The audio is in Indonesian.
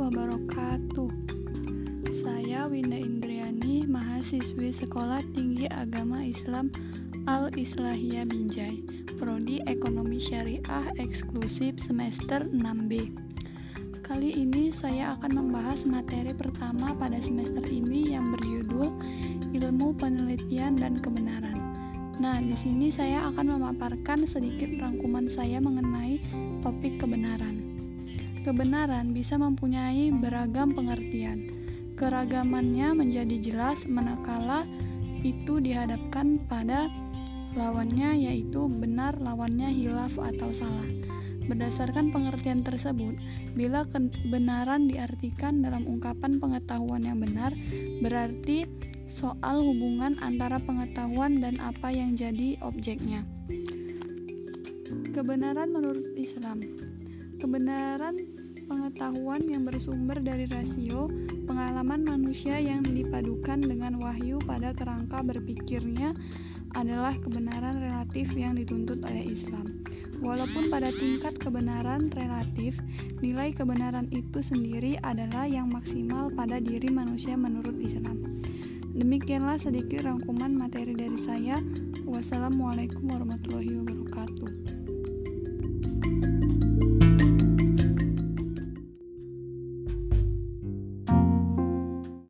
wabarakatuh. Saya Winda Indriani, mahasiswi Sekolah Tinggi Agama Islam Al-Islahiyah Binjai, Prodi Ekonomi Syariah Eksklusif semester 6B. Kali ini saya akan membahas materi pertama pada semester ini yang berjudul Ilmu Penelitian dan Kebenaran. Nah, di sini saya akan memaparkan sedikit rangkuman saya mengenai topik kebenaran. Kebenaran bisa mempunyai beragam pengertian. Keragamannya menjadi jelas manakala itu dihadapkan pada lawannya yaitu benar lawannya hilaf atau salah. Berdasarkan pengertian tersebut, bila kebenaran diartikan dalam ungkapan pengetahuan yang benar, berarti soal hubungan antara pengetahuan dan apa yang jadi objeknya. Kebenaran menurut Islam Kebenaran pengetahuan yang bersumber dari rasio pengalaman manusia yang dipadukan dengan wahyu pada kerangka berpikirnya adalah kebenaran relatif yang dituntut oleh Islam. Walaupun pada tingkat kebenaran relatif, nilai kebenaran itu sendiri adalah yang maksimal pada diri manusia menurut Islam. Demikianlah sedikit rangkuman materi dari saya. Wassalamualaikum warahmatullahi wabarakatuh.